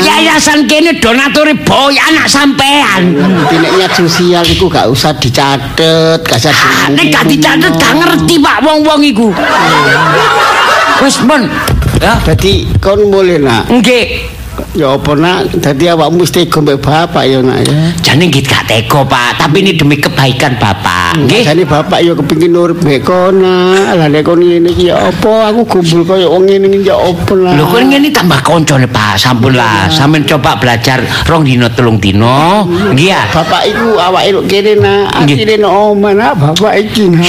Yayasan kene donature boy anak sampean. Tineknya sosial itu gak usah dicatet, gak usah Ah, di- Nek gak dicatet gak ngerti Pak wong-wong iku. Wis mon. Ya, Jadi kon boleh nak. nggih. Ya apa nak? Tadi awakmu mesti gombe bapak ya nak ya. Jane nggih gak tega, Pak, tapi ini demi kebaikan Bapak. Nggih. Jadi bapak ya kepingin urip beko nak. Lah nek kon ngene iki ya apa? Aku gumbul kaya wong ngene iki ya apa lah. Lho kan ngene tambah koncone Pak, sampun lah. Sampeyan coba belajar rong dino telung dino. Nggih ya. Bapak iku awake lho kene nak. Atine no omah nak bapak iki nak.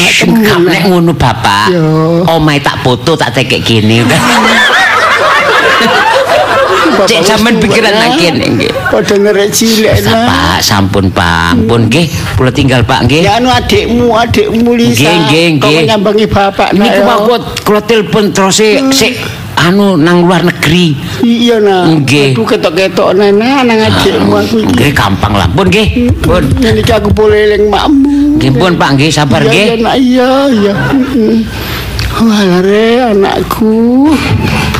Nek ngono Bapak. Yo. Omahe tak foto tak tekek gini. Bapak Cek sampean pikiran nang kene nggih. Padha ngerek cilik. Pak, sampun Pak. Ampun nggih, kula tinggal Pak nggih. Ya anu adikmu, adikmu Lisa. Nggih, nggih, nggih. nyambangi bapak nak. Niku. Pak kula kula telepon terus sik sik anu nang luar negeri. Iya nak. Nggih. Aduh ketok-ketok nana nang adikmu aku. Nggih gampang lah. Pun nggih. Pun. Ini aku boleh eling makmu. Nggih pun Pak nggih sabar nggih. iya, iya, iya. Wah, anakku.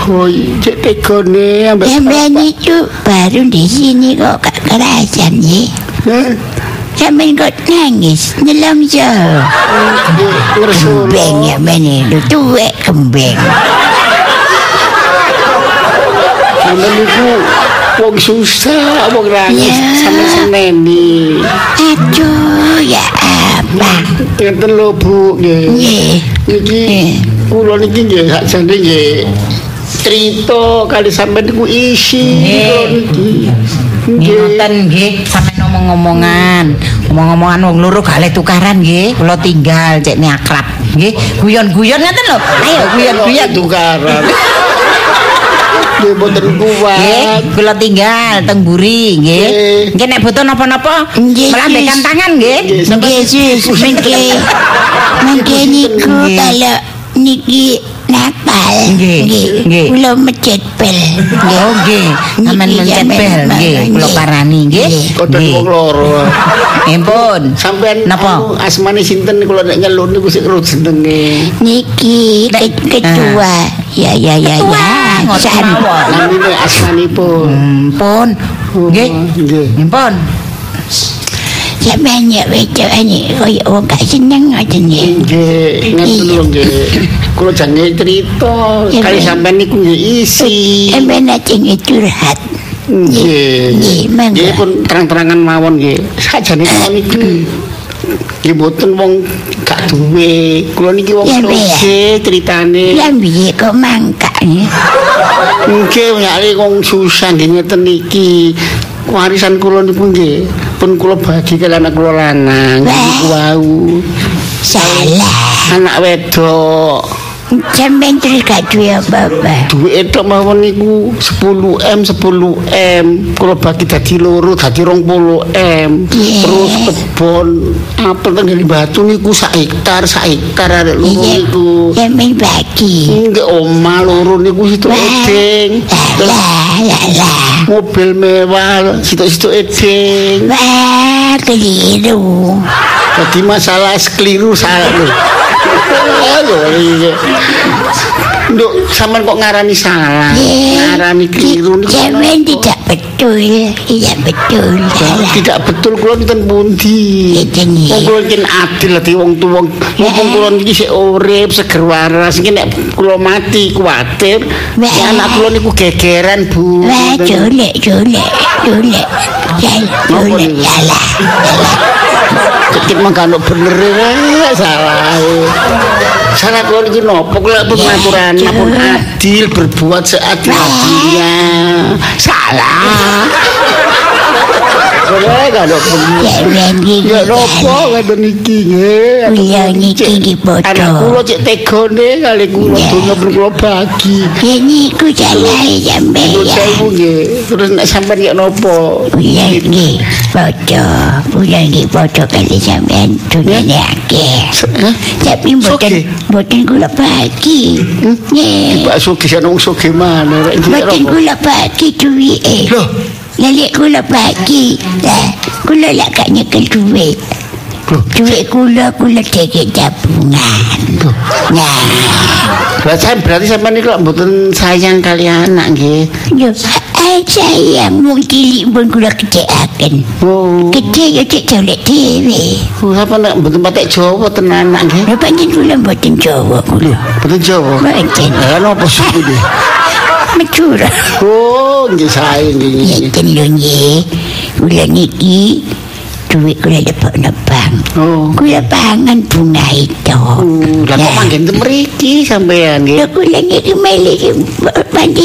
Boy, cek tegone ambek Sampean itu baru di sini kok gak kerasan ya. Eh, Sampean kok nangis nelongso. ngersul. Kembeng ya mana lu tuwek kembeng. Sampeyan iku wong susah, wong nangis Ya. sampe seneni. Aduh ya apa. Ngeten lho, Bu, nggih. Nggih. Niki kula niki nggih sakjane nggih cerita kali sampean niku isi Nggih. Nggih Nggih. ngoten nggih, sampe ngomong-ngomongan. Ngomong-ngomongan wong loro gale tukaran nggih. Kula tinggal cek ni akrab. Nggih, guyon-guyon ngoten lho. Ayo guyon-guyon. tukaran. Nggih mboten Nggih, kuat. kula tinggal teng buri nggih. Nggih. Nggih nek butuh napa-napa, Nggih, melambekan tangan nggih. Nggih, Sus. Mengke mengke niku Nggih. kalau niki napal. Nggih, nggih. Kula mencet bel. Oh nggih, sampean mencet bel nggih, kula nggih. parani nggih. Nggih. Nggih. wong loro. Empun. Sampean Napa? asmane sinten kula nek nyelun niku sik ro jenenge. Niki ke- ketua. Ya ya ya ya. ngoten mawon. Namine asmanipun. Empun. Nggih. Nggih. Empun. Sampeyan ya wedok ani koyo wong gak seneng ngoten ya. Nggih, ngeten lho nggih. Kula jange cerita Iya, kali Mbak. sampean niku nggih isi. Sampeyan ajeng curhat. Nggih. Nggih. Nggih pun terang-terangan mawon nggih. Sajane kula niku nggih mboten wong gak duwe. Kula niki wong Ya, Mbak. sugih ceritane. Lah piye kok mangkak ya? Nggih nyari wong susah nggih ngeten iki. Warisan kula niku nggih pun kula bagi kalian anak kula lanang niku wau. Salah. Anak wedok. Sampeyan terus gak duwe apa-apa. duit tok mawon niku 10 M 10 M kula bagi dadi loro dadi 20 M Iya. terus kebon apel teng Gali Batu niku sak hektar sak hektar arek loro Iya. niku Sampeyan bagi. nggih oma loro niku situ edeng terus Lah lah lah. mobil mewah situ-situ edeng Wah, keliru. jadi masalah keliru salah lho Ayo, iya. Nduk, sampean kok ngarani salah? Iya. Ngarani keliru niku Sampeyan kenapa? tidak betul. Tidak betul. Salah. tidak betul kula nonton pundi. Ngeten iki. Wong kula iki adil dadi wong tuwa. Mumpung kula niki sik urip seger waras iki nek kula mati kuwatir ya anak kula niku gegeran, Bu. Wah, julek, julek, julek. Salah, Napa salah. Mah kan bener ya salah. Salah kula niki napa kula pun Ya, aturan Cuk. pun adil berbuat seadil-adilnya. Salah. Sampeyan iki Ya nopo ngoten iki nggih. Kula niki nggih bodoh. Anak kula cek tegone kali kula Ya. donya pun kula bagi. Ya niku salah sampeyan. Menurut saya nggih. Terus nek sampean ya nopo? Kula nggih bodoh. Kula nggih bodoh kali sampeyan dunane akeh. Tapi mboten mboten kula bagi. Nggih. Pak Sugi ana wong sugih mana rek iki Mboten kula bagi duwike. Loh, Lek kula bagi. Lah, kula lak gak nyekel duit. Duit kula kula deke tabungan. Nah, Lah saya berarti sampean niku lak mboten sayang kali anak nggih. yo ai sayang wong cilik pun kula keceaken. Oh. Kece yo cek colek dhewe. Oh, apa nek mboten patek Jawa tenan anak nggih? Lha pancen kula mboten Jawa kula. Mboten Jawa. Mboten. Lah napa suku nggih? Madura. Oh, nggih sae nggih. Ngeten lho nggih. Kula niki duit kula lepokno bank. Oh. Kula pangan bunga itu. Hmm, Lah kok Lah, manggen ten mriki sampean nggih? Lha kula niki milih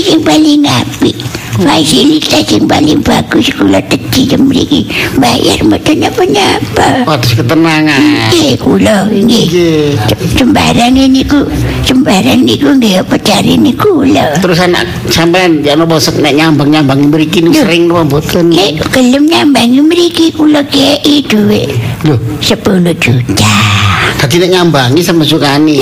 sing paling apik. Fasilitas yang paling bagus kula teki mriki. Bayar mboten apa-apa. Waduh ketenangan. Nggih kula nggih. Nggih. Sembarang niku sembarang niku nggih apa cari niku kula. Terus anak sampean ya napa sek nek nyambang-nyambang mriki sering napa mboten? Nek kelem nyambangi mriki kula kei duit Lho, 10 juta. Dadi nek nyambangi sama sukani.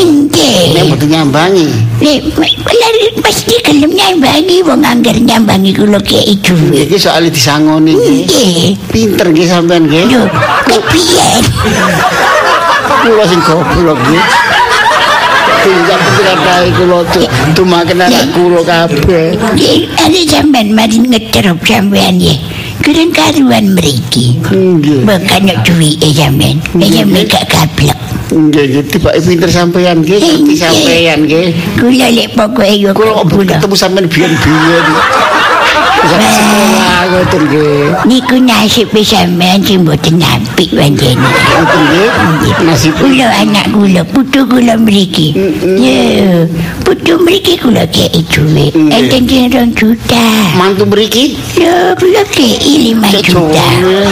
Nek mboten nyambangi. Nek lari pasti kelem nyambangi wong anggar nyambangi kula kei duit. Iki soal disangoni nggih. Pinter nggih sampean nggih. Lho, kepiye? Kula sing goblok nggih. Tidak pikiran kula tuh dumaken anak kula kabeh. Sampean mari sampean ya. Karuan mriki. Nggih. Bukan duit e sampean. E sampean gak gablek. Nggih nggih tibake pinter sampean nggih, sampean nggih. Kula lek pokoke yo kula. ketemu sampean biyen-biyen. Ngoten nggih. Niku nasib e sampean sing mboten apik pancen. Ngoten nggih. Nasib Kula anak kula, putu kula mriki. Ya, putu mriki kula kei duit. Nggih. Enten rong juta. mantu mriki Lho, kula kei lima Cek juta. jowe.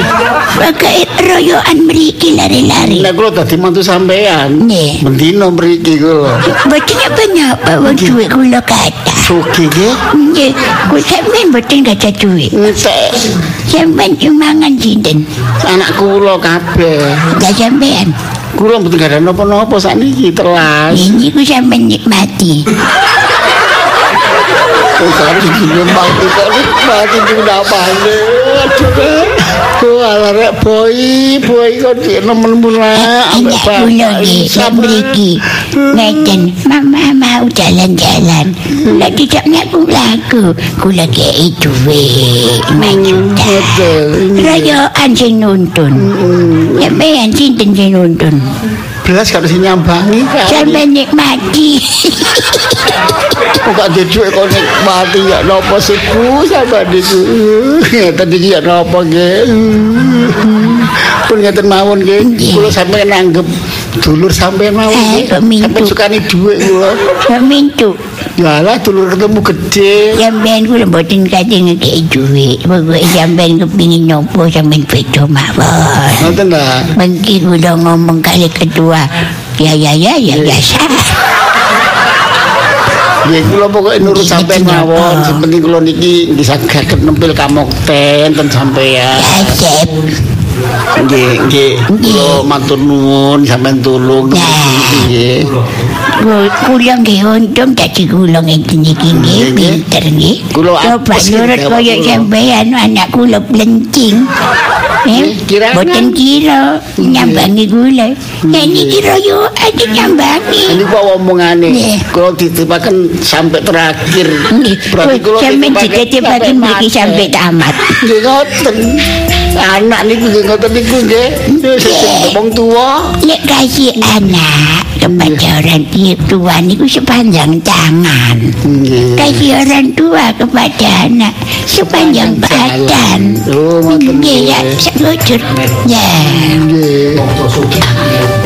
Pakai royoan mriki lari-lari. Nek kula dadi mantu sampean. Nggih. Mendino mriki kula. Bacanya banyak wong duit kula kata. Sugih nggih. Nggih, kok sampean mboten gadah. Entek Sampean cuma mangan sinten? anak kula kabeh. Gak sampean. Kula mboten gadah napa-napa sakniki telas. Ini ku sampean nikmati. Kok harus dinikmati kok nikmati itu napane. Aduh. Kok arek boy, boy kok nemen kula nggih, nek mriki. Ngeten, mama mau jalan-jalan. Kula tidak ngaku laku. Kula kei duit. Majuta. Rayaan sing nuntun. Sampean sinten sing nuntun? Belas kalau sing nyambangi kan. Sampean nikmati. Kok ada duit kok nikmati ya napa sih ku sampean niku. Ngeten iki ya napa nggih. Pun ngeten mawon nggih. Kula sampeyan nanggep dulur sampeyan mawon Eh. Sampeyan sukani duit kula. Mintu. Yalah dulur ketemu gede. Sampean kula mboten kate ngekei duit. Pokoke sampean kepingin nopo sampean beda mawon. Ngoten lah. Mengki kula ngomong kali kedua. Ya ya ya ya biasa. Nggih kula pokoke nurut sampeyan ngerti mawon. Sing penting kula niki nggih saged nempel kamokten ten sampeyan. Acep. Nggih, nggih. Kula matur nuwun sampeyan tulung nggih. Kula nggih untung dadi kula ngene iki nggih pinter nggih. Kula Coba nurut kaya kula. sampean anak kula blencing. Eh, boten kira nyambangi kula. Nek niki royo aja nyambangi. Ini kok omongane. Kula ditipaken sampai terakhir. Berarti kula sampean ditipaken diketipaken mriki sampai tamat. Nggih ngoten. Anak niku nggih ngoten niku nggih. Sing wong tuwa. Lek kasih anak kepada orang tua niku sepanjang tangan. Nggih. Orang tua kepada anak sepanjang badan. Oh, ngoten Nggih ya, nggih. sekujur. Ya.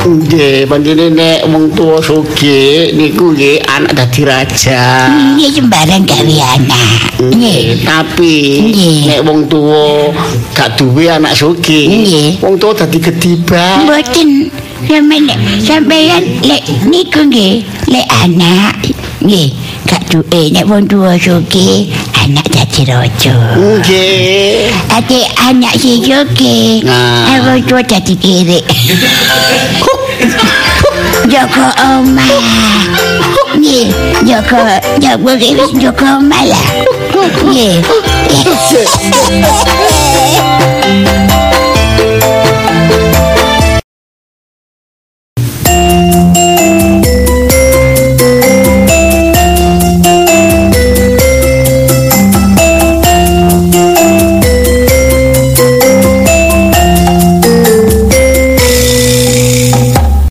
Nggih. Pancene nek wong tuwa sugih niku nggih anak dadi raja. Nggih sembarang gawe anak. Nggih. Tapi nek wong tuwa gak duwe anak sugih, Nggih. wong tuwa dadi gediban. Mboten sampeyan lek sampeyan lek niku nggih lek anak nggih gak duwe nek wong tuwa sugih anak dadi raja. Nggih. Ate anak joge, Nah. aku tua jadi kiri. Joko oma, nih Joko Joko kiri Joko oma lah, nih.